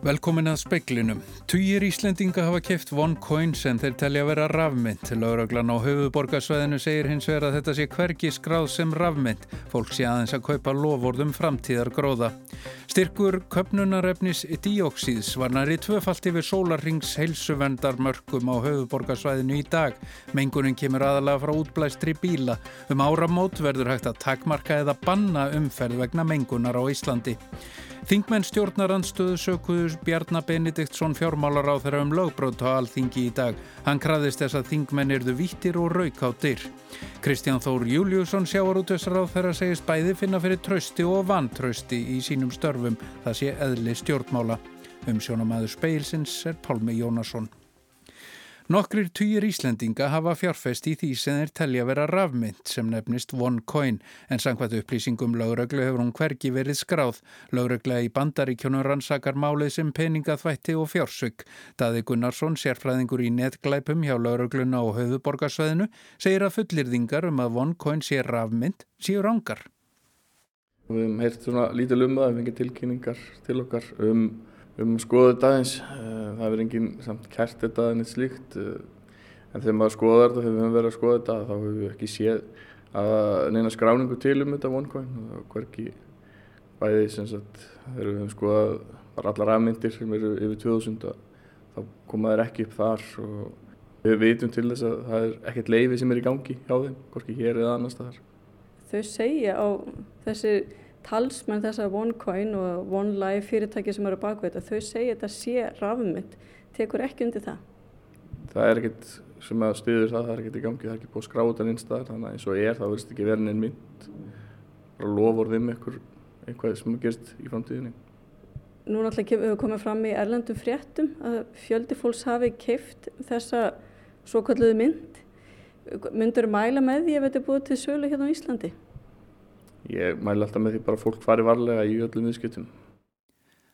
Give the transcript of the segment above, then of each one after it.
Velkomin að speiklinum. Týjir Íslendinga hafa keft OneCoins en þeir telja að vera rafmynd. Lauraglan á höfuborgarsvæðinu segir hins vegar að þetta sé hvergi skráð sem rafmynd. Fólk sé aðeins að kaupa lofórðum framtíðar gróða. Styrkur köpnunarefnis díóksíðs var næri tvöfalt yfir sólarrings heilsuvendarmörkum á höfuborgarsvæðinu í dag. Mengunin kemur aðalega frá útblæstri bíla. Um áramót verður hægt að takmarka eða banna umferð vegna mengunar á Íslandi. Þingmenn stjórnarandstöðu sökuður Bjarnar Benediktsson fjármálar á þeirra um lögbrót á alþingi í dag. Hann kraðist þess að þingmenn erðu vittir og rauk á dyr. Kristján Þór Júliusson sjáar út þessar á þeirra segist bæði finna fyrir trösti og vantrösti í sínum störfum. Það sé eðli stjórnmála. Um sjónamæður speilsins er Pálmi Jónasson. Nokkrir týjir Íslendinga hafa fjárfest í því sem þeir telja vera rafmynd sem nefnist OneCoin en sangvært upplýsingum lauröglu hefur hún hvergi verið skráð. Lauröglega í bandaríkjónum rannsakar málið sem peningaþvætti og fjársök. Daði Gunnarsson, sérfræðingur í netglæpum hjá laurögluna og höfuborgarsvæðinu, segir að fullirðingar um að OneCoin sé rafmynd séu rángar. Við hefum heyrt svona lítið um það, við fengið tilkynningar til okkar um um að skoða þetta aðeins. Eh, það hefur enginn samt kært þetta aðeins slíkt eh, en þegar maður skoðar þetta, þegar við höfum verið að skoða þetta þá hefur við ekki séð að neina skráningu til um þetta OneCoin og hverki bæði sem sagt þegar við höfum skoðað bara allar afmyndir sem eru yfir 2000 þá komaður ekki upp þar og við vitum til þess að það er ekkert leifi sem er í gangi hjá þeim, hvorki hér eða annars staðar. Þau segja á þessi talsmenn þess að OneCoin og OneLife fyrirtæki sem eru baka þetta, þau segja þetta sé rafmynd, tekur ekki undir það? Það er ekkert sem að stuður það, það er ekkert í gangi, það er ekki búið skrátan einstæðar, þannig að eins og er, það verðist ekki verið en mynd, bara lofur þeim eitthvað, sem gerst í framtíðinni. Nú náttúrulega hefur komið fram í erlandum fréttum að fjöldi fólks hafi keift þessa svo kalluðu mynd. Myndur mæla með því að þetta er búið til sölu hérna á Íslandi? Ég mæli alltaf með því bara fólk fari varlega í öllum viðskiptum.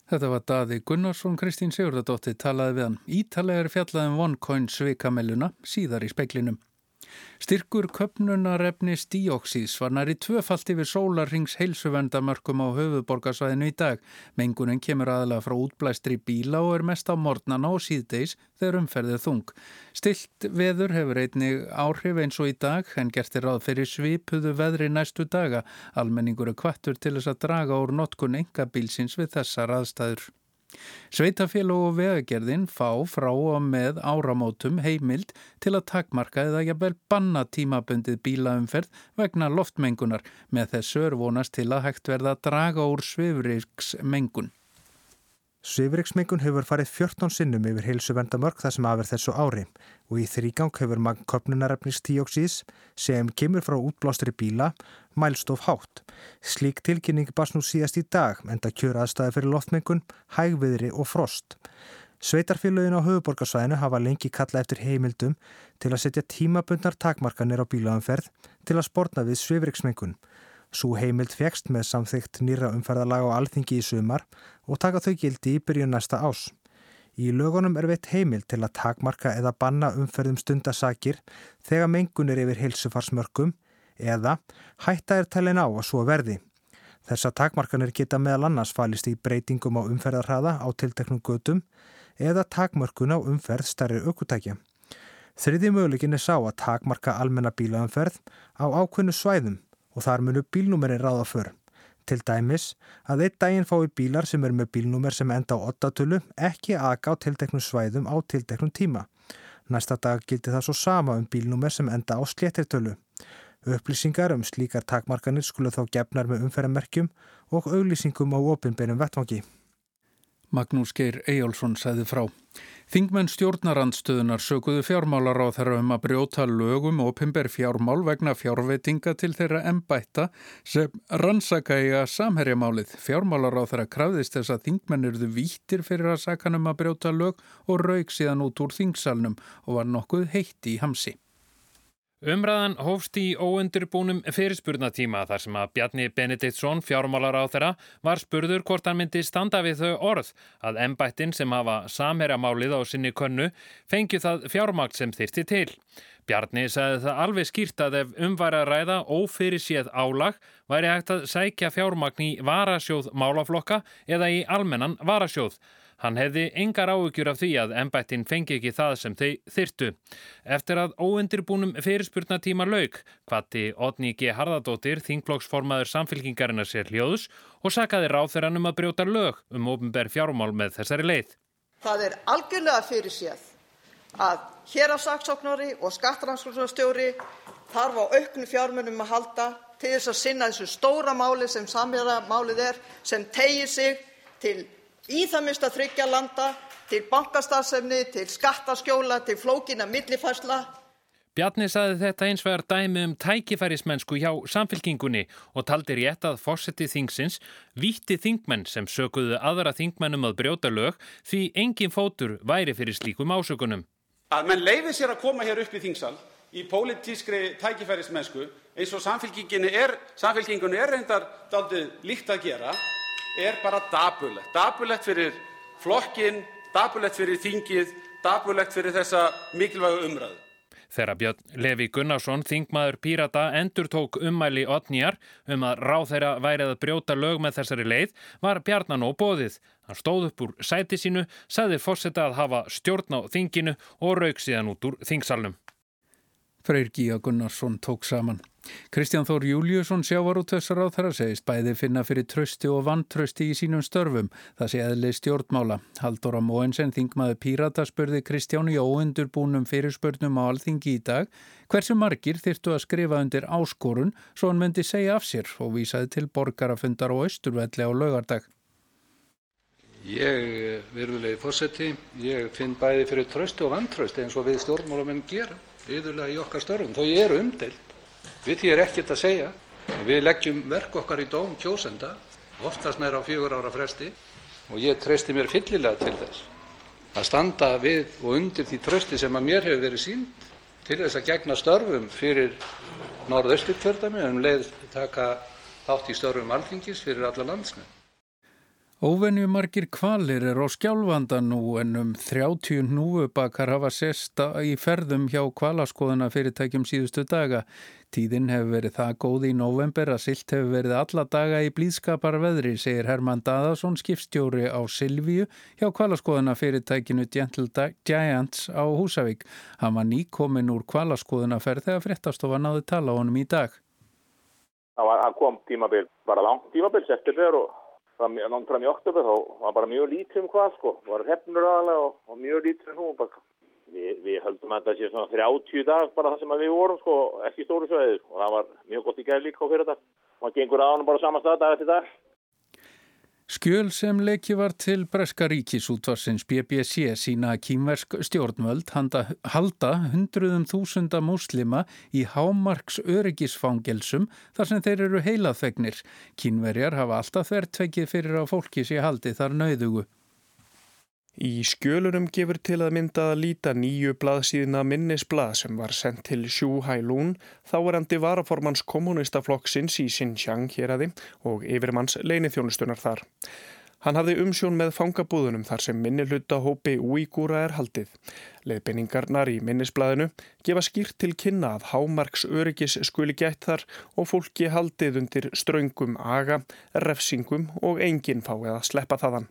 Þetta var Daði Gunnarsson, Kristín Sigurðardóttir talaði við hann. Ítalega er fjallaðum OneCoin svikamelluna síðar í speiklinum. Styrkur köpnunarefnis díóksís var næri tvöfalt yfir sólarrings heilsuvendamörkum á höfuborgarsvæðinu í dag. Mengunin kemur aðalega frá útblæstri bíla og er mest á mornana og síðdeis þegar umferðið þung. Stilt veður hefur einnig áhrif eins og í dag en gert er ráð fyrir svipuðu veðri næstu daga. Almenningur er kvattur til þess að draga úr notkun enga bílsins við þessar aðstæður. Sveitafélag og vegagerðin fá frá og með áramótum heimild til að takmarka eða jafnvel banna tímabundið bílaumferð vegna loftmengunar með þessu er vonast til að hægt verða að draga úr svifriksmengun. Svifriksmengun hefur farið 14 sinnum yfir heilsuvendamörk þar sem aðverð þessu ári og í þrýgang hefur magn köpnunarefnis tíóksís sem kemur frá útblástur í bíla mælstof hátt. Slík tilkynning bast nú síðast í dag enda kjör aðstæði fyrir loftmengun, hægviðri og frost. Sveitarfélagin á höfuborgarsvæðinu hafa lengi kalla eftir heimildum til að setja tímabundnar takmarkanir á bílaumferð til að sportna við svifriksmengun. Svo heimild fegst með samþygt nýra umferðalag á alþingi í sumar og taka þau gildi í byrjun næsta ás. Í lögunum er veitt heimild til að takmarka eða banna umferðum stundasakir þegar mengun er yfir heilsufarsmörkum eða hætta er talin á að svo verði. Þessa takmarkanir geta meðal annars falist í breytingum á umferðarhraða á tilteknum götum eða takmörkun á umferð starri aukutækja. Þriði möguleikin er sá að takmarka almenna bílaumferð á ákveðnu svæðum og þar munu bílnúmerin ráða för. Til dæmis að eitt daginn fái bílar sem er með bílnúmer sem enda á 8-tölu ekki aðgá tilteknum svæðum á tilteknum tíma. Næsta dag gildi það svo sama um bílnúmer sem enda á sléttirtölu. Upplýsingar um slíkar takmarkanir skulu þá gefnar með umferðamerkjum og auglýsingum á opinbeinum vettvangi. Magnús Geir Eyjálsson sæði frá. Þingmenn stjórnarandstöðunar sökuðu fjármálar á þeirra um að brjóta lögum og pimber fjármál vegna fjárveitinga til þeirra embætta sem rannsaka í að samherjamálið. Fjármálar á þeirra krafðist þess að þingmenn eruðu vítir fyrir að sakanum að brjóta lög og raug síðan út úr þingsalnum og var nokkuð heitt í hamsi. Umræðan hófst í óundirbúnum fyrirspurnatíma þar sem að Bjarni Benediktsson, fjármálar á þeirra, var spurður hvort hann myndi standa við þau orð að ennbættin sem hafa samherjamálið á sinni könnu fengi það fjármagt sem þyrti til. Bjarni sagði það alveg skýrt að ef umværa ræða ófyrir séð álag væri hægt að sækja fjármagn í varasjóð málaflokka eða í almennan varasjóð. Hann hefði engar áhugjur af því að ennbættin fengi ekki það sem þau þyrtu. Eftir að óundirbúnum fyrirspurnatíma lauk, hvati Odni G. Harðardóttir, þingflokksformaður samfélkingarinnar sér hljóðus og sakaði ráþeran um að brjóta lög um ofnbær fjármál með þessari leið. Það er algjörlega fyrir séð að hér að saksóknari og skattrannsóknarstjóri þarf á auknu fjármunum að halda til þess að sinna þessu stóra máli sem samhjara málið er sem tegir sig til í það minnsta þriggja landa, til bankastarfsemi, til skattaskjóla, til flókinna millifærsla. Bjarni saði þetta eins vegar dæmi um tækifærismennsku hjá samfélkingunni og taldi rétt að fósetti þingsins víti þingmenn sem sökuðu aðra þingmennum að brjóta lög því engin fótur væri fyrir slíkum ásökunum. Að menn leiði sér að koma hér upp í þingsal í pólitískri tækifærismennsku eins og samfélkingunni er, samfélkingunni er reyndar daldið líkt að gera er bara dapurlegt. Dapurlegt fyrir flokkin, dapurlegt fyrir þingið, dapurlegt fyrir þessa mikilvægu umræðu. Þegar Björn Levi Gunnarsson, þingmaður Pírata, endur tók ummæli Otnýjar um að ráð þeirra værið að brjóta lög með þessari leið, var Bjarnan og bóðið. Hann stóð upp úr sæti sínu, sagði fórseta að hafa stjórn á þinginu og rauk síðan út úr þingsalnum. Freyr Gíja Gunnarsson tók saman. Kristján Þór Júliusson sjávar út þessar á þar að segist bæði finna fyrir trösti og vantrösti í sínum störfum. Það sé eðli stjórnmála. Halldóra Móensen, þingmaður Pírata, spurði Kristján í óundurbúnum fyrirspurnum á alþingi í dag hversu margir þyrtu að skrifa undir áskorun svo hann myndi segja af sér og vísaði til borgarafundar og austurvelli á lögardag. Ég, virðulegi fórseti, ég finn bæði fyrir trösti og vantrösti eins og við stjórnmálamenn gerum yðurlega í okkar störfum. Þau eru umdeild, við því er ekkert að segja. Við leggjum verk okkar í dóm kjósenda, oftast nær á fjögur ára fresti og ég treysti mér fyllilega til þess að standa við og undir því trösti sem mér hefur verið sínt til þess að gegna störfum fyrir norðausturkjördæmi um leið taka þátt í störfum alþingis fyrir alla landsmenn. Óvenjumarkir kvalir er á skjálfanda nú en um 30 núubakar hafa sesta í ferðum hjá kvalaskoðuna fyrirtækjum síðustu daga. Tíðin hefur verið það góð í november að silt hefur verið alla daga í blíðskapar veðri, segir Herman Daðarsson, skipstjóri á Silvíu hjá kvalaskoðuna fyrirtækinu Gentle Giants á Húsavík. Hann var nýkomin úr kvalaskoðuna ferð þegar fréttastofa náði tala honum í dag. Það kom tímabil, bara langt tímabil, settir fyrir og fram, langt fram í oktober þá var bara mjög lítið um hvað sko, það var hefnur aðalega og, og mjög lítið um hún bara. Við, höldum að þetta sé svona 30 dag bara það sem við vorum sko, ekki stóru sveið og það var mjög gott í gæð líka á fyrir þetta. Man gengur á hann bara saman stað dag eftir dag. Skjöl sem leiki var til Breska ríkisútvarsins BBC sína kýmversk stjórnvöld handa, halda hundruðum þúsunda múslima í hámarks öryggisfangelsum þar sem þeir eru heilaþegnir. Kínverjar hafa alltaf þvertvekið fyrir að fólki sé haldi þar nauðugu. Í skjölunum gefur til að mynda að líta nýju blaðsíðina minnisblað sem var sendt til Xu Hailun, þáerandi varaformans kommunistaflokksins í Xinjiang hér aði og yfirmanns leinithjónustunar þar. Hann hafði umsjón með fangabúðunum þar sem minnilhutta hópi úígúra er haldið. Leðbeiningarnar í minnisblaðinu gefa skýrt til kynna að hámarks öryggis skuli gætt þar og fólki haldið undir ströngum aga, refsingum og enginn fáið að sleppa þaðan.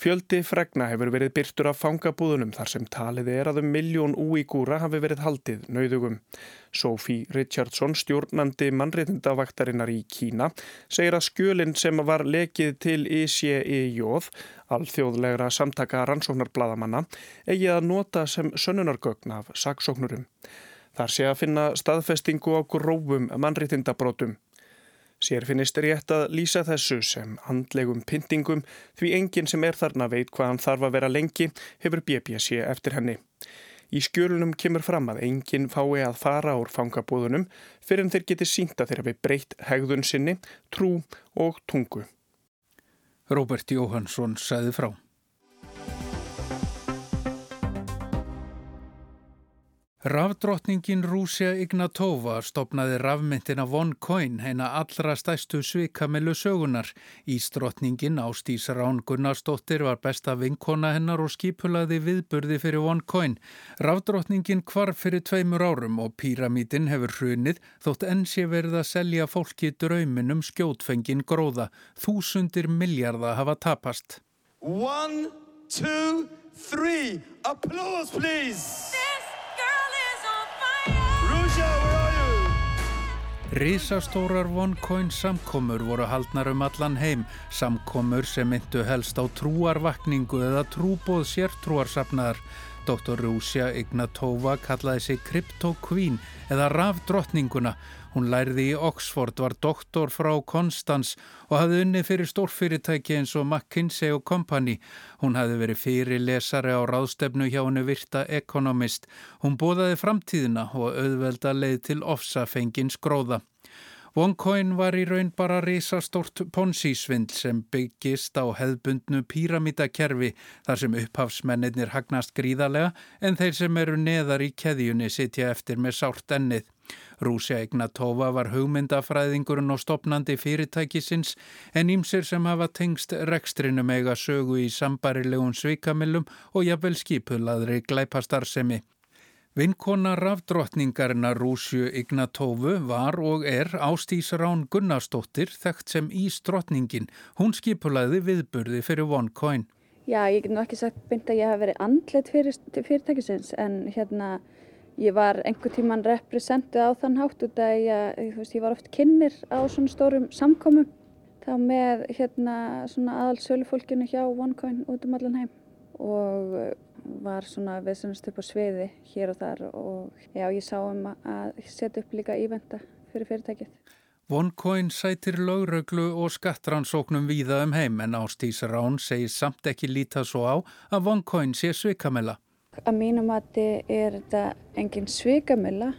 Fjöldi fregna hefur verið byrtur af fangabúðunum þar sem talið er að um miljón úígúra hafi verið haldið nauðugum. Sophie Richardson, stjórnandi mannréttindavaktarinnar í Kína, segir að skjölinn sem var lekið til ICEJ, alþjóðlegra samtaka rannsóknarbladamenna, eigi að nota sem sönnunargögn af saksóknurum. Þar sé að finna staðfestingu á grófum mannréttindabrótum. Sér finnist rétt að lýsa þessu sem handlegum pyntingum því enginn sem er þarna veit hvað hann þarf að vera lengi hefur BBC eftir henni. Í skjölunum kemur fram að enginn fái að fara úr fangabúðunum fyrir en þeir geti sínt að þeirra við breytt hegðun sinni, trú og tungu. Róbert Jóhansson sæði frá. Rafdrottningin Rússia Ignatova stopnaði rafmyntina OneCoin, heina allra stæstu svikamilu sögunar. Ísdrottningin Ástís Rán Gunnarsdóttir var besta vinkona hennar og skipulaði viðburði fyrir OneCoin. Rafdrottningin kvarf fyrir tveimur árum og píramítin hefur hrunið þótt enn sé verið að selja fólki drauminum skjótfengin gróða. Þúsundir miljarda hafa tapast. One, two, three. Applause, please. Rísastórar OneCoin samkomur voru haldnar um allan heim, samkomur sem myndu helst á trúarvakningu eða trúbóð sértrúarsafnaðar. Dr. Rúsja Ignatova kallaði sig Crypto Queen eða rafdrottninguna. Hún lærði í Oxford, var doktor frá Konstans og hafði unni fyrir stórfyrirtæki eins og McKinsey og Company. Hún hafði verið fyrir lesari á ráðstefnu hjá hennu virta Economist. Hún bóðaði framtíðina og auðvelda leið til ofsafengins gróða. OneCoin var í raun bara risastórt Ponzi-svindl sem byggist á hefðbundnu píramítakerfi þar sem upphafsmennir hagnast gríðarlega en þeir sem eru neðar í keðjunni sitja eftir með sárt ennið. Rúsja Ignatova var hugmyndafræðingurinn og stopnandi fyrirtækisins en ímsir sem hafa tengst rekstrinum eiga sögu í sambarilegum svikamillum og jafnvel skipulaðri glæpastarsemi. Vinkona rafdrottningarina Rúsju Ignatovu var og er Ástís Rán Gunnarsdóttir þekkt sem Ísdrottningin. Hún skipulaði viðburði fyrir OneCoin. Já, ég get nú ekki sagt beint að ég hafa verið andlet fyrir fyrirtækisins en hérna ég var einhver tíman representuð á þann hátt út að ég, veist, ég var oft kynir á svona stórum samkomum þá með hérna svona aðal sölufólkinu hjá OneCoin út um allan heim og var svona viðsennast upp á sviði hér og þar og já, ég sá um að setja upp líka ívenda fyrir fyrirtækið. OneCoin sætir lögröglu og skattrannsóknum víða um heim en Ástís Rán segir samt ekki líta svo á að OneCoin sé svikamilla. Að mínum er þetta engin svikamilla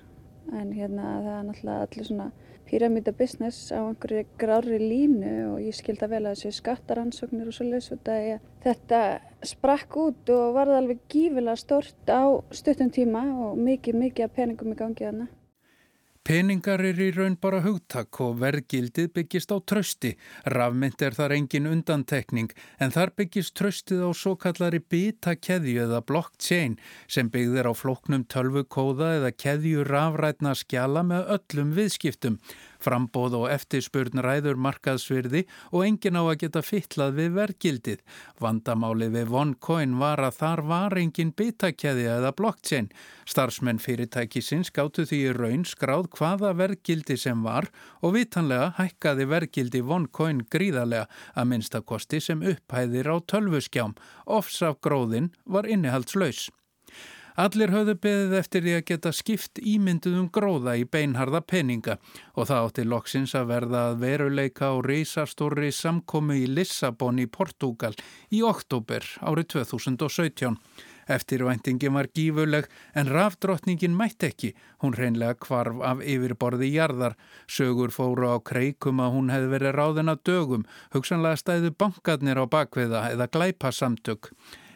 en hérna það er náttúrulega allir svona pyramida business á einhverju grári línu og ég skilda vel að þessu skattaransóknir og svolítið þetta sprakk út og varði alveg gífilega stort á stuttum tíma og mikið mikið að peningum í gangi þarna. Peningar er í raun bara hugtak og verðgildið byggist á trösti. Rafmynd er þar engin undantekning en þar byggist tröstið á svo kallari bita-keðju eða blockchain sem byggðir á floknum tölvukóða eða keðju rafrætna skjala með öllum viðskiptum. Frambóð og eftirspurn ræður markaðsvirði og engin á að geta fyllað við verðgildið. Vandamálið við OneCoin var að þar var engin bitakeði eða blockchain. Starfsmenn fyrirtækisins gáttu því í raun skráð hvaða verðgildi sem var og vitanlega hækkaði verðgildi OneCoin gríðarlega að minnstakosti sem upphæðir á tölvuskjám. Offsaf gróðin var innihaldslaus. Allir höfðu beðið eftir því að geta skipt ímynduðum gróða í beinharða peninga og það átti loksins að verða að veruleika á reysastóri samkomi í Lissabon í Portugal í oktober árið 2017. Eftirvæntingin var gífuleg en rafdrottningin mætt ekki. Hún reynlega kvarf af yfirborði jarðar. Sögur fóru á kreikum að hún hefði verið ráðin að dögum. Hugsanlega stæðu bankarnir á bakviða eða glæpa samtök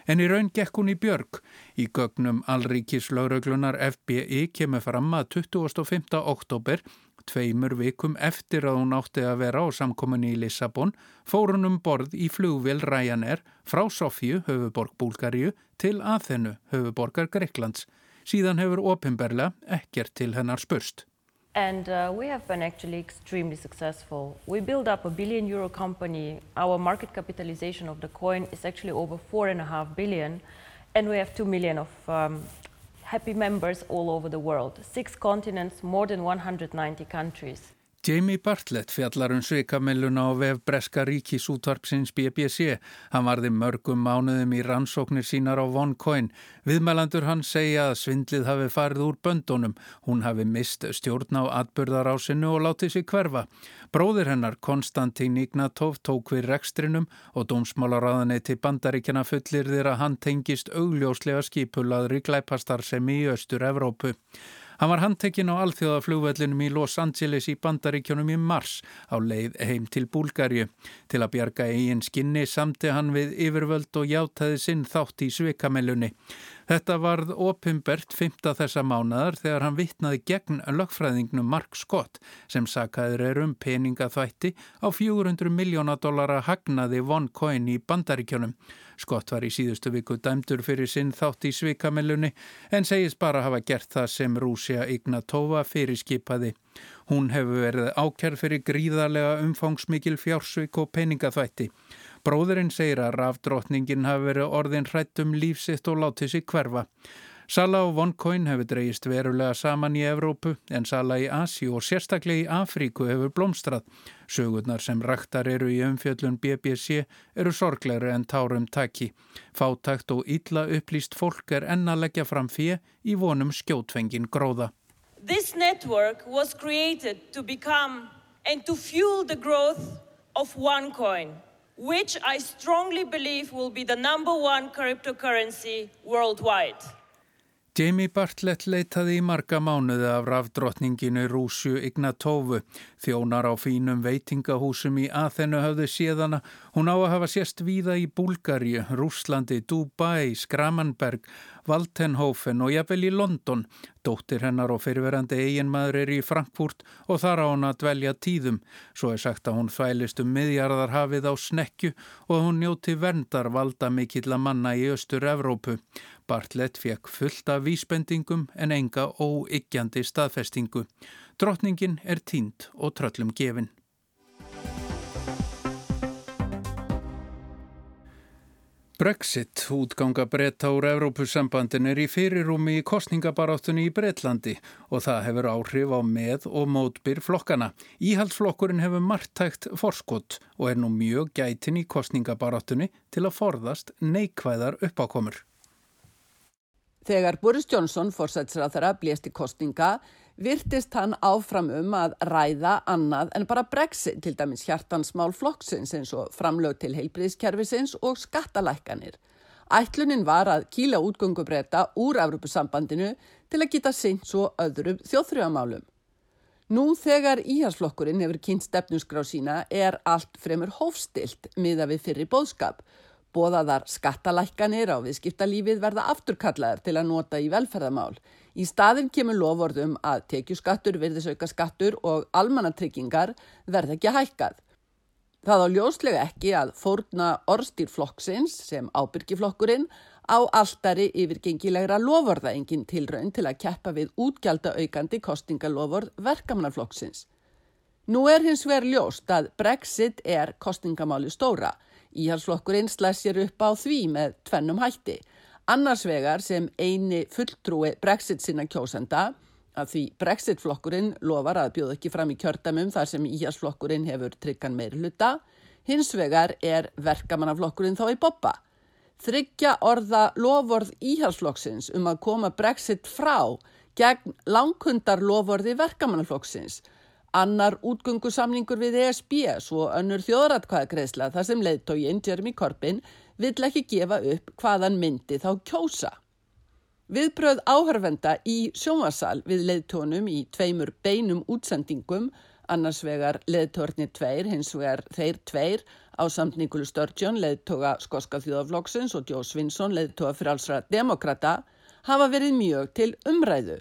en í raun gekk hún í björg. Í gögnum Alríkislauröglunar FBI kemur fram að 25. oktober, tveimur vikum eftir að hún átti að vera á samkominni í Lissabon, fór hún um borð í flugvél Ryanair frá Sofíu, höfuborg Búlgaríu, til Aþenu, höfuborgar Greiklands. Síðan hefur ofinberlega ekkert til hennar spurst. And uh, we have been actually extremely successful. We built up a billion euro company. Our market capitalization of the coin is actually over four and a half billion. And we have two million of um, happy members all over the world. Six continents, more than 190 countries. Jamie Bartlett fjallar um sveikamelluna á vef Breska ríkis útvarpsins BBC. Hann varði mörgum mánuðum í rannsóknir sínar á OneCoin. Viðmælandur hann segja að svindlið hafi farið úr böndunum. Hún hafi mist stjórn á atbyrðarásinu og látið sér hverfa. Bróðir hennar, Konstantín Ignatov, tók við rekstrinum og dómsmálaráðaneti bandaríkjana fullir að hann tengist augljóslega skipulaður í glæpastar sem í Östur-Evrópu. Hann var handtekinn á alþjóðaflugvellinum í Los Angeles í bandaríkjónum í mars á leið heim til Búlgarju. Til að bjarga eigin skinni samti hann við yfirvöld og játaði sinn þátt í svikamellunni. Þetta varð opimbert fymta þessa mánadar þegar hann vittnaði gegn lögfræðingnum Mark Scott sem sakaður er um peningaþvætti á 400 miljóna dollara hagnaði OneCoin í bandaríkjónum. Scott var í síðustu viku dæmdur fyrir sinn þátt í svikamellunni en segist bara hafa gert það sem Rússia Ignatova fyrirskipaði. Hún hefur verið ákjær fyrir gríðarlega umfangsmikil fjársvik og peningaþvætti. Bróðurinn segir að rafdrottningin hafi verið orðin hrætt um lífsitt og látið sig hverfa. Sala á OneCoin hefur dreyist verulega saman í Evrópu en sala í Asi og sérstaklega í Afríku hefur blómstrað. Sögurnar sem raktar eru í umfjöllun BBC eru sorglegri en tárum taki. Fátakt og illa upplýst fólk er enn að leggja fram fyrir í vonum skjótfengin gróða. This network was created to become and to fuel the growth of OneCoin, which I strongly believe will be the number one cryptocurrency worldwide. Jamie Bartlett leitaði í marga mánuði af rafdrottninginu Rúsju Ignatovu. Þjónar á fínum veitingahúsum í Aþenu höfðu séðana. Hún á að hafa sérst víða í Búlgari, Rúslandi, Dubai, Skramanberg, Valtenhofen og jafnvel í London. Dóttir hennar og fyrirverandi eiginmaður er í Frankfurt og þar á hún að dvelja tíðum. Svo er sagt að hún þvælist um miðjarðarhafið á snekju og hún njóti verndar valda mikill að manna í Östur Evrópu. Bartlett fekk fullt af vísbendingum en enga óiggjandi staðfestingu. Drottningin er tínt og tröllum gefin. Brexit, útganga breyta úr Evrópusambandin er í fyrirúmi í kostningabaráttunni í Breitlandi og það hefur áhrif á með og mótbyr flokkana. Íhaldsflokkurinn hefur margtækt forskott og er nú mjög gætin í kostningabaráttunni til að forðast neikvæðar uppákomur. Þegar Boris Johnson fórsætsræðara blést í kostninga virtist hann áfram um að ræða annað en bara brexit til dæmis hjartansmál flokksins eins og framlög til heilbriðskerfisins og skattalækkanir. Ætlunin var að kýla útgöngubreyta úr Evropasambandinu til að geta seint svo öðrum þjóðþrjóðamálum. Nú þegar íhalsflokkurinn hefur kynnt stefnusgrá sína er allt fremur hófstilt miða við fyrir bóðskap. Bóðaðar skattalækkanir á viðskiptalífið verða afturkallaðar til að nota í velferðamál. Í staðin kemur lofordum að tekjuskattur, virðisauka skattur og almannatryggingar verða ekki hækkað. Það á ljóslega ekki að fórna orstýrflokksins sem ábyrgiflokkurinn á alltari yfirgengilegra lovorða engin tilraun til að keppa við útgjálta aukandi kostingaloford verkamannaflokksins. Nú er hins vegar ljóst að Brexit er kostingamáli stóra. Íhalsflokkurinn slæsir upp á því með tvennum hætti. Annars vegar sem eini fulltrúi Brexit sinna kjósenda að því Brexit-flokkurinn lofar að bjóða ekki fram í kjördamum þar sem íhjálpsflokkurinn hefur tryggan meir hluta. Hins vegar er verkamannaflokkurinn þá í boppa. Þryggja orða lovorð íhjálpsflokksins um að koma Brexit frá gegn langkundar lovorði verkamannaflokksins. Annar útgöngusamningur við ESB svo önnur þjóðratkvæðagreisla þar sem leiðtóginn Jeremy Corbyn vill ekki gefa upp hvaðan myndi þá kjósa. Viðbröð áhörvenda í sjómasal við leðtónum í tveimur beinum útsendingum, annars vegar leðtórnir tveir, hins vegar þeir tveir, á samt Nikolu Sturgeon, leðtóga Skoska þjóðaflokksins og Jó Svinsson, leðtóga fyrir allsra demokrata, hafa verið mjög til umræðu.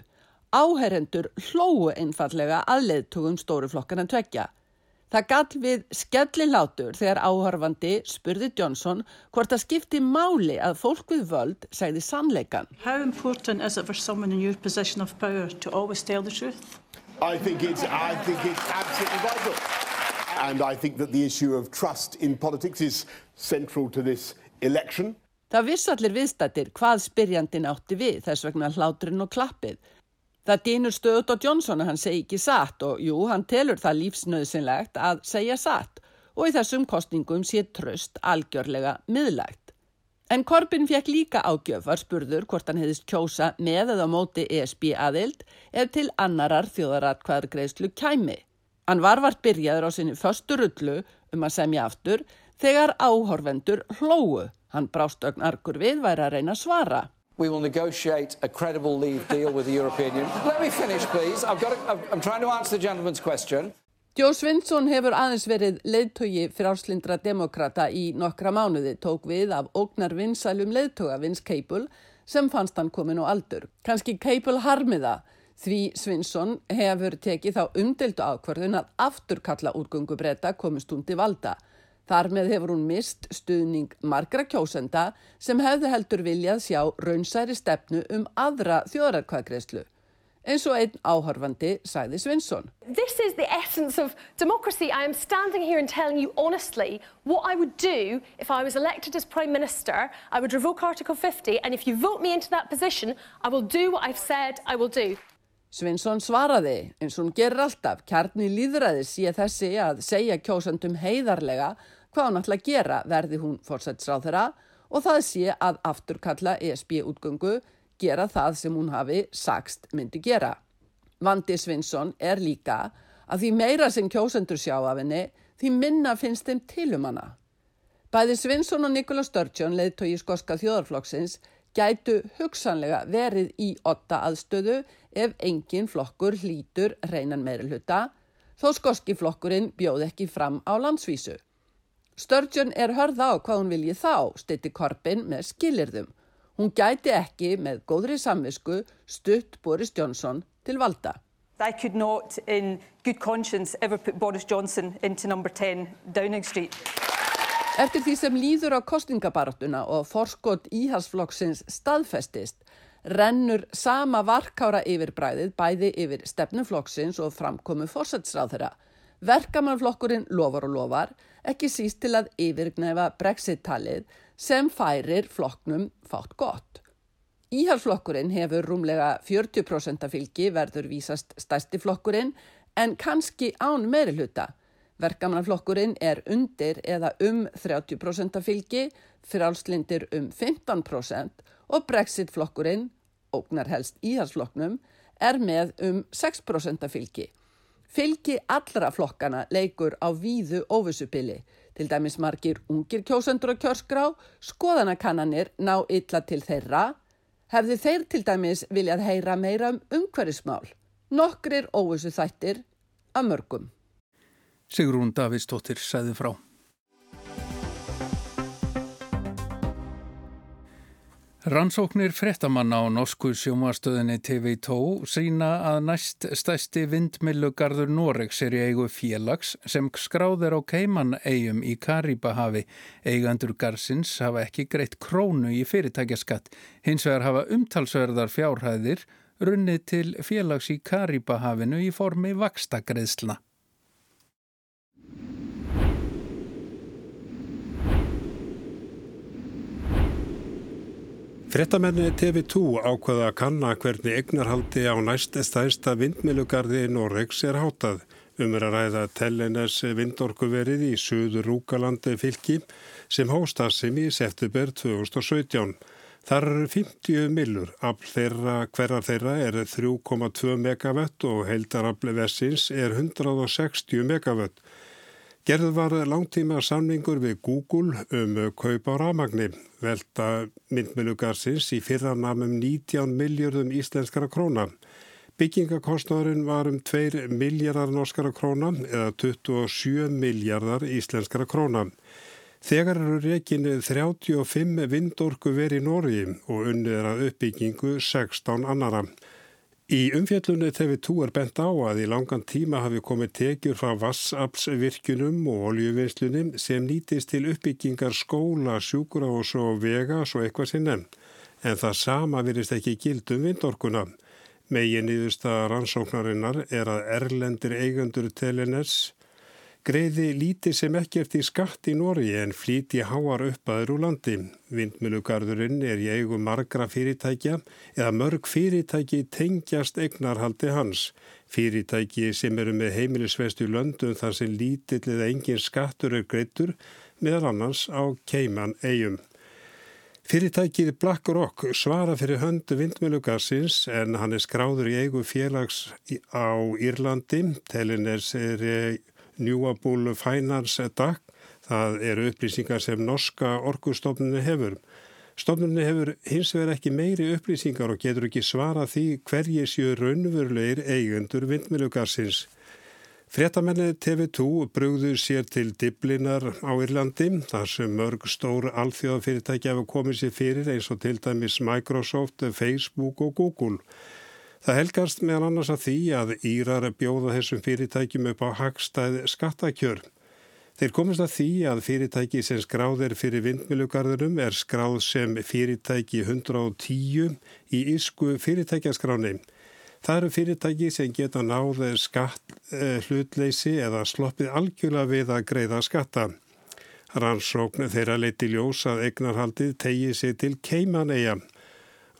Áherendur hlóu einfallega að leðtógum stóruflokkana tvekja. Það gall við skellilátur þegar áhörfandi spurði Johnson hvort það skipti máli að fólk við völd segði sannleikan. How important is it for someone in your position of power to always tell the truth? I think it's, I think it's absolutely vital. And I think that the issue of trust in politics is central to this election. Það viss allir viðstættir hvað spyrjandin átti við þess vegna hláturinn og klappið. Það dýnur stöðut á Johnson að hann segi ekki satt og jú, hann telur það lífsnöðsynlegt að segja satt og í þessum kostningum sé tröst algjörlega miðlægt. En Corbyn fekk líka ágjöf var spurður hvort hann hefðist kjósa með eða móti ESB aðild ef til annarar þjóðaratkvæðargreðslu kæmi. Hann var vart byrjaður á sinni förstu rullu um að semja aftur þegar áhorfendur hlóu. Hann brást ögn argur við væri að reyna að svara. We will negotiate a credible leave deal with the European Union. Let me finish, please. I've got to, I'm trying to answer the gentleman's question. Jó Svinsson hefur aðeins verið leiðtogi frálslindra demokrata í nokkra mánuði, tók við af ógnar vinsælum leiðtoga Vins Keipul sem fannst hann komin á aldur. Kanski Keipul harmiða því Svinsson hefur tekið þá umdeltu ákvarðun að afturkalla úrgöngubretta komist hún til valda. Þar með hefur hún mist stuðning margra kjósenda sem hefði heldur viljað sjá raunsæri stefnu um aðra þjóðarkvæðgreðslu. eins og einn áhörfandi sæði Svinsson. This is the essence of democracy. I am standing here and telling you honestly what I would do if I was elected as Prime Minister. I would revoke Article 50 and if you vote me into that position, I will do what I've said I will do. Svinsson svaraði eins og hún gerir alltaf kjarni líðræði sé þessi að segja kjósandum heiðarlega hvað hún ætla að gera verði hún fórsætsráð þeirra og það sé að afturkalla ESB útgöngu gera það sem hún hafi sagst myndi gera. Vandi Svinsson er líka að því meira sem kjósendur sjá af henni því minna finnst þeim tilum hana. Bæði Svinsson og Nikola Sturgeon leðtói í skoska þjóðarflokksins gætu hugsanlega verið í otta aðstöðu ef engin flokkur hlítur reynan meiri hluta þó skoski flokkurinn bjóð ekki fram á landsvísu. Sturgeon er hörða á hvað hún vilji þá, styti Korbin með skilirðum. Hún gæti ekki með góðri samvisku stutt Boris Johnson til valda. I could not in good conscience ever put Boris Johnson into number 10 Downing Street. Eftir því sem líður á kostningabaratuna og forskot íhalsflokksins staðfestist, rennur sama varkára yfirbræðið bæði yfir stefnuflokksins og framkomu fórsætsráð þeirra. Verkamannflokkurinn lofar og lofar, ekki síst til að yfirgnæfa brexit-talið sem færir flokknum fátt gott. Íhalsflokkurinn hefur rúmlega 40% fylgi verður vísast stærsti flokkurinn en kannski án meiri hluta. Verkamannaflokkurinn er undir eða um 30% fylgi, frálslindir um 15% og brexit-flokkurinn, ógnar helst íhalsflokknum, er með um 6% fylgi. Fylgi allra flokkana leikur á víðu óvissupili Til dæmis margir ungir kjósendur og kjörskrá, skoðanakannanir ná illa til þeirra, hefði þeir til dæmis viljað heyra meira um umhverfismál. Nokkrir óvissu þættir að mörgum. Sigrún Davidsdóttir sæði frá. Rannsóknir frettamanna á norsku sjómastöðinni TV2 sína að næst stæsti vindmillugarður Noregs er í eigu félags sem skráðir á Keiman-eigum í Karibahavi. Eigandur garsins hafa ekki greitt krónu í fyrirtækjaskatt, hins vegar hafa umtalsverðar fjárhæðir runnið til félags í Karibahafinu í formi vakstagreðslna. Frettamenni TV2 ákvaða að kanna hvernig egnarhaldi á næst stæðsta vindmilugarði í Norregs er hátað. Um er að ræða Tellenes vindorkuverið í Suður Rúkalandi fylki sem hóstassim í september 2017. Þar eru 50 millur, afl þeirra, hverjar þeirra er 3,2 megawatt og heildarafli vessins er 160 megawatt. Gerð var langtíma samningur við Google um kaup á ramagni, velta myndmilugarsins í fyrranamum 19 miljardum íslenskara króna. Byggingakostnáðurinn var um 2 miljardar norskara króna eða 27 miljardar íslenskara króna. Þegar eru reygin 35 vindorku verið í Nóri og unnið er að uppbyggingu 16 annara. Í umfjallunni TV2 er bent á að í langan tíma hafi komið tekjur frá vassapsvirkjunum og oljuvinslunum sem nýtist til uppbyggingar skóla, sjúkura og svo vega svo eitthvað sem nefn. En það sama virist ekki gildum vindorkuna. Megin nýðusta rannsóknarinnar er að erlendir eigandur teliners greiði lítið sem ekkert í skatt í Nóri en flíti háar uppaður úr landi. Vindmilugarðurinn er í eigu margra fyrirtækja eða mörg fyrirtæki tengjast egnarhaldi hans. Fyrirtæki sem eru með heimilisvestu löndum þar sem lítill eða engin skattur er greittur meðal annars á Keiman eigum. Fyrirtækið BlackRock svara fyrir höndu vindmilugarsins en hann er skráður í eigu félags á Írlandi. Teliners er Newable Finance DAC. Það eru upplýsingar sem norska orkustofnunni hefur. Stofnunni hefur hins vegar ekki meiri upplýsingar og getur ekki svara því hverji séu raunverulegir eigundur vindmilugarsins. Fréttamenni TV2 brugður sér til Diblinar á Írlandi þar sem mörg stór alþjóðafyrirtæki hafa komið sér fyrir eins og til dæmis Microsoft, Facebook og Google. Það helgast meðal annars að því að Írar bjóða þessum fyrirtækjum upp á hagstæð skattakjör. Þeir komast að því að fyrirtæki sem skráðir fyrir vindmilugarðurum er skráð sem fyrirtæki 110 í ísku fyrirtækjaskráni. Það eru fyrirtæki sem geta náð skatt hlutleysi eða sloppið algjörlega við að greiða skatta. Rannsókn þeirra leiti ljós að eignarhaldið tegi sig til keimaneia.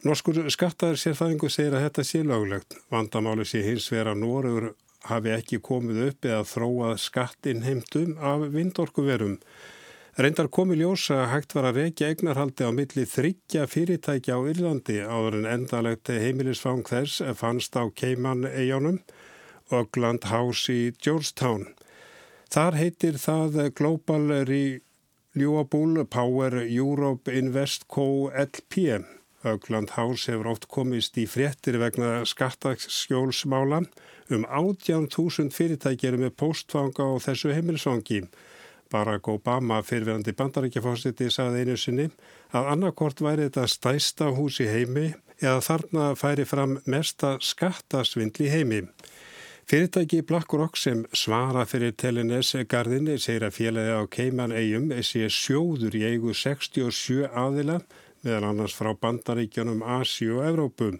Norskur skattar sérfæðingu segir að þetta sé löglegt. Vandamáli sé hins vera Norður hafi ekki komið upp eða þróað skattinheimtum af vindorkuverum. Reyndar komi ljósa að hægt var að reykja eignarhaldi á milli þryggja fyrirtækja á Írlandi áður en endalegt heimilisfang þess fannst á Keiman-eijónum og Gland House í Georgetown. Þar heitir það Global Renewable Power Europe Invest Co. LP. Ögland House hefur oft komist í fréttir vegna skattaskjólsmálan um 18.000 fyrirtækjari með postfanga á þessu heimilisvangi. Barack Obama, fyrirverandi bandarækjafósiti, saði einu sinni að annarkort væri þetta stæsta hús í heimi eða þarna færi fram mesta skattasvindli heimi. Fyrirtæki BlackRock sem svara fyrir Telenes gardinni segir að félagi á Keiman eigum sé sjóður í eigu 67 aðila meðal annars frá bandaríkjanum Asi og Evrópum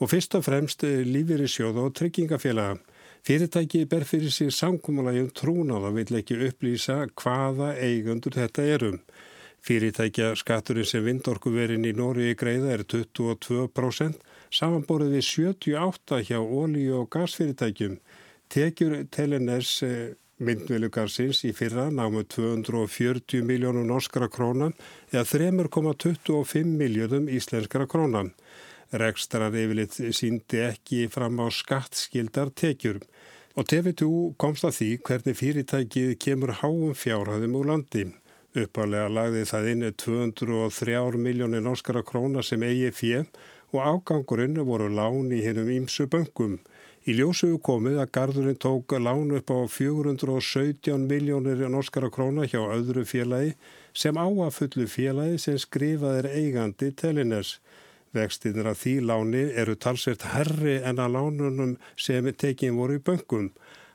og fyrst og fremst lífeyri sjóða og tryggingafélaga. Fyrirtæki ber fyrir sig samkómulægjum trúnað og vill ekki upplýsa hvaða eigundur þetta erum. Fyrirtækja skatturinn sem vindorkuverin í Nóriði greiða er 22%, samanborið við 78% hjá ólíu og gasfyrirtækjum. Tekjur Teleners myndvilugarsins í fyrra námu 240 miljónum norskara krónan eða 3,25 miljóðum íslenskara krónan. Rekstrar yfirleitt síndi ekki fram á skattskildar tekjur og TV2 komst að því hvernig fyrirtækið kemur háum fjárhæðum úr landi. Uppalega lagði það inn 203 miljónir norskara króna sem eigi fjö og ágangurinn voru lán í hennum ímsu böngum. Í ljósuðu komið að gardurinn tók lán upp á 417 miljónir norskara króna hjá öðru félagi sem áafullu félagi sem skrifaðir eigandi teliners. Vextinir af því láni eru talsvert herri en að lánunum sem tekinn voru í böngum.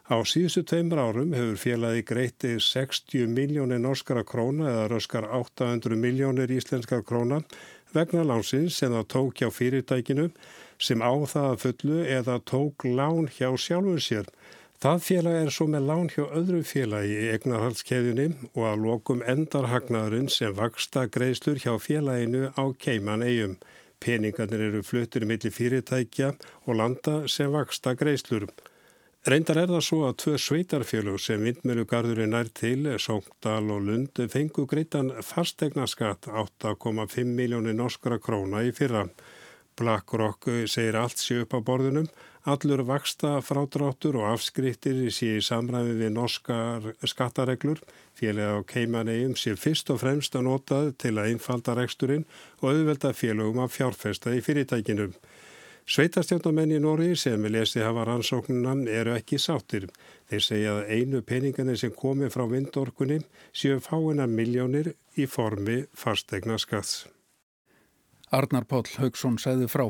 Á síðustu tveimur árum hefur félagi greiti 60 miljónir norskara króna eða röskar 800 miljónir íslenskar króna vegna lánsins sem það tók hjá fyrirtækinu sem á það að fullu eða tók lán hjá sjálfur sér. Það félag er svo með lán hjá öðru félagi í egnarhaldskeðjunni og að lokum endarhagnaðurinn sem vaksta greiðslur hjá félaginu á Keiman eigum. Peningarnir eru fluttir millir fyrirtækja og landa sem vaksta greislur. Reyndar er það svo að tvö sveitarfélug sem vindmjölugarðurinn er til, Sóngdal og Lund, fengu greitan fastegnaskatt 8,5 miljónir norskra króna í fyrra. BlackRock segir allt sé upp á borðunum, allur vaksta frádráttur og afskriftir sé í samræmi við norskar skattareglur, félag á keimanegjum sé fyrst og fremst að notað til að einfalda reksturinn og auðvelda félagum að fjárfesta í fyrirtækinum. Sveitarstjórnamenn í Nóri sem við lesi hafa rannsóknuna eru ekki sáttir. Þeir segja að einu peningarnir sem komi frá vindorkunni séu fáina miljónir í formi fastegna skatts. Arnar Páll Haugsson segði frá.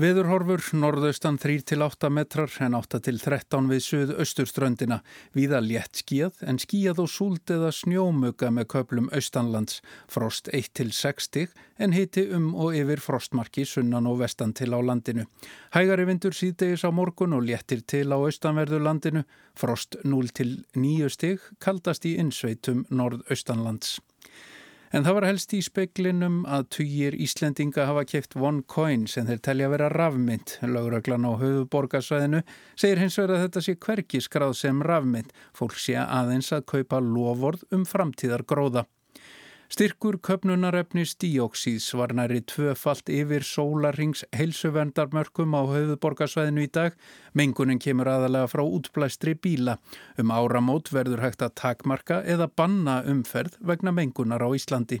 Veðurhorfur norðaustan 3-8 metrar en 8-13 við suð-austurströndina. Víða létt skíð en skíð og súld eða snjómuga með köplum austanlands. Frost 1-6 stig en hiti um og yfir frostmarki sunnan og vestan til á landinu. Hægari vindur síðdegis á morgun og léttir til á austanverðu landinu. Frost 0-9 stig kaldast í innsveitum norðaustanlands. En það var helst í speklinum að tugir Íslendinga hafa kæft OneCoin sem þeir telja vera rafmynd. Lauraglan á höfuborgarsvæðinu segir hins vegar að þetta sé hverki skráð sem rafmynd. Fólk sé aðeins að kaupa loford um framtíðar gróða. Styrkur köpnunarefnis díóksíðs var næri tvöfalt yfir sólarings heilsuvendarmörkum á höfuborgarsvæðinu í dag. Mengunin kemur aðalega frá útblæstri bíla. Um áramót verður hægt að takmarka eða banna umferð vegna mengunar á Íslandi.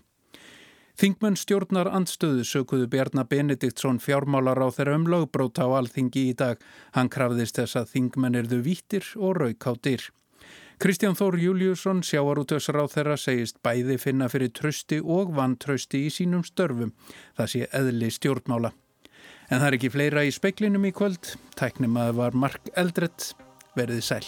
Þingmenn stjórnar andstöðu sökuðu Bjarnar Benediktsson fjármálar á þeirra um lögbróta á alþingi í dag. Hann krafðist þess að þingmenn erðu vítir og rauk á dyr. Kristján Þór Júliusson, sjáarútösráð þeirra, segist bæði finna fyrir trösti og vantrösti í sínum störfum. Það sé eðli stjórnmála. En það er ekki fleira í speklinum í kvöld. Tæknum að var Mark Eldrett. Verðið sæl.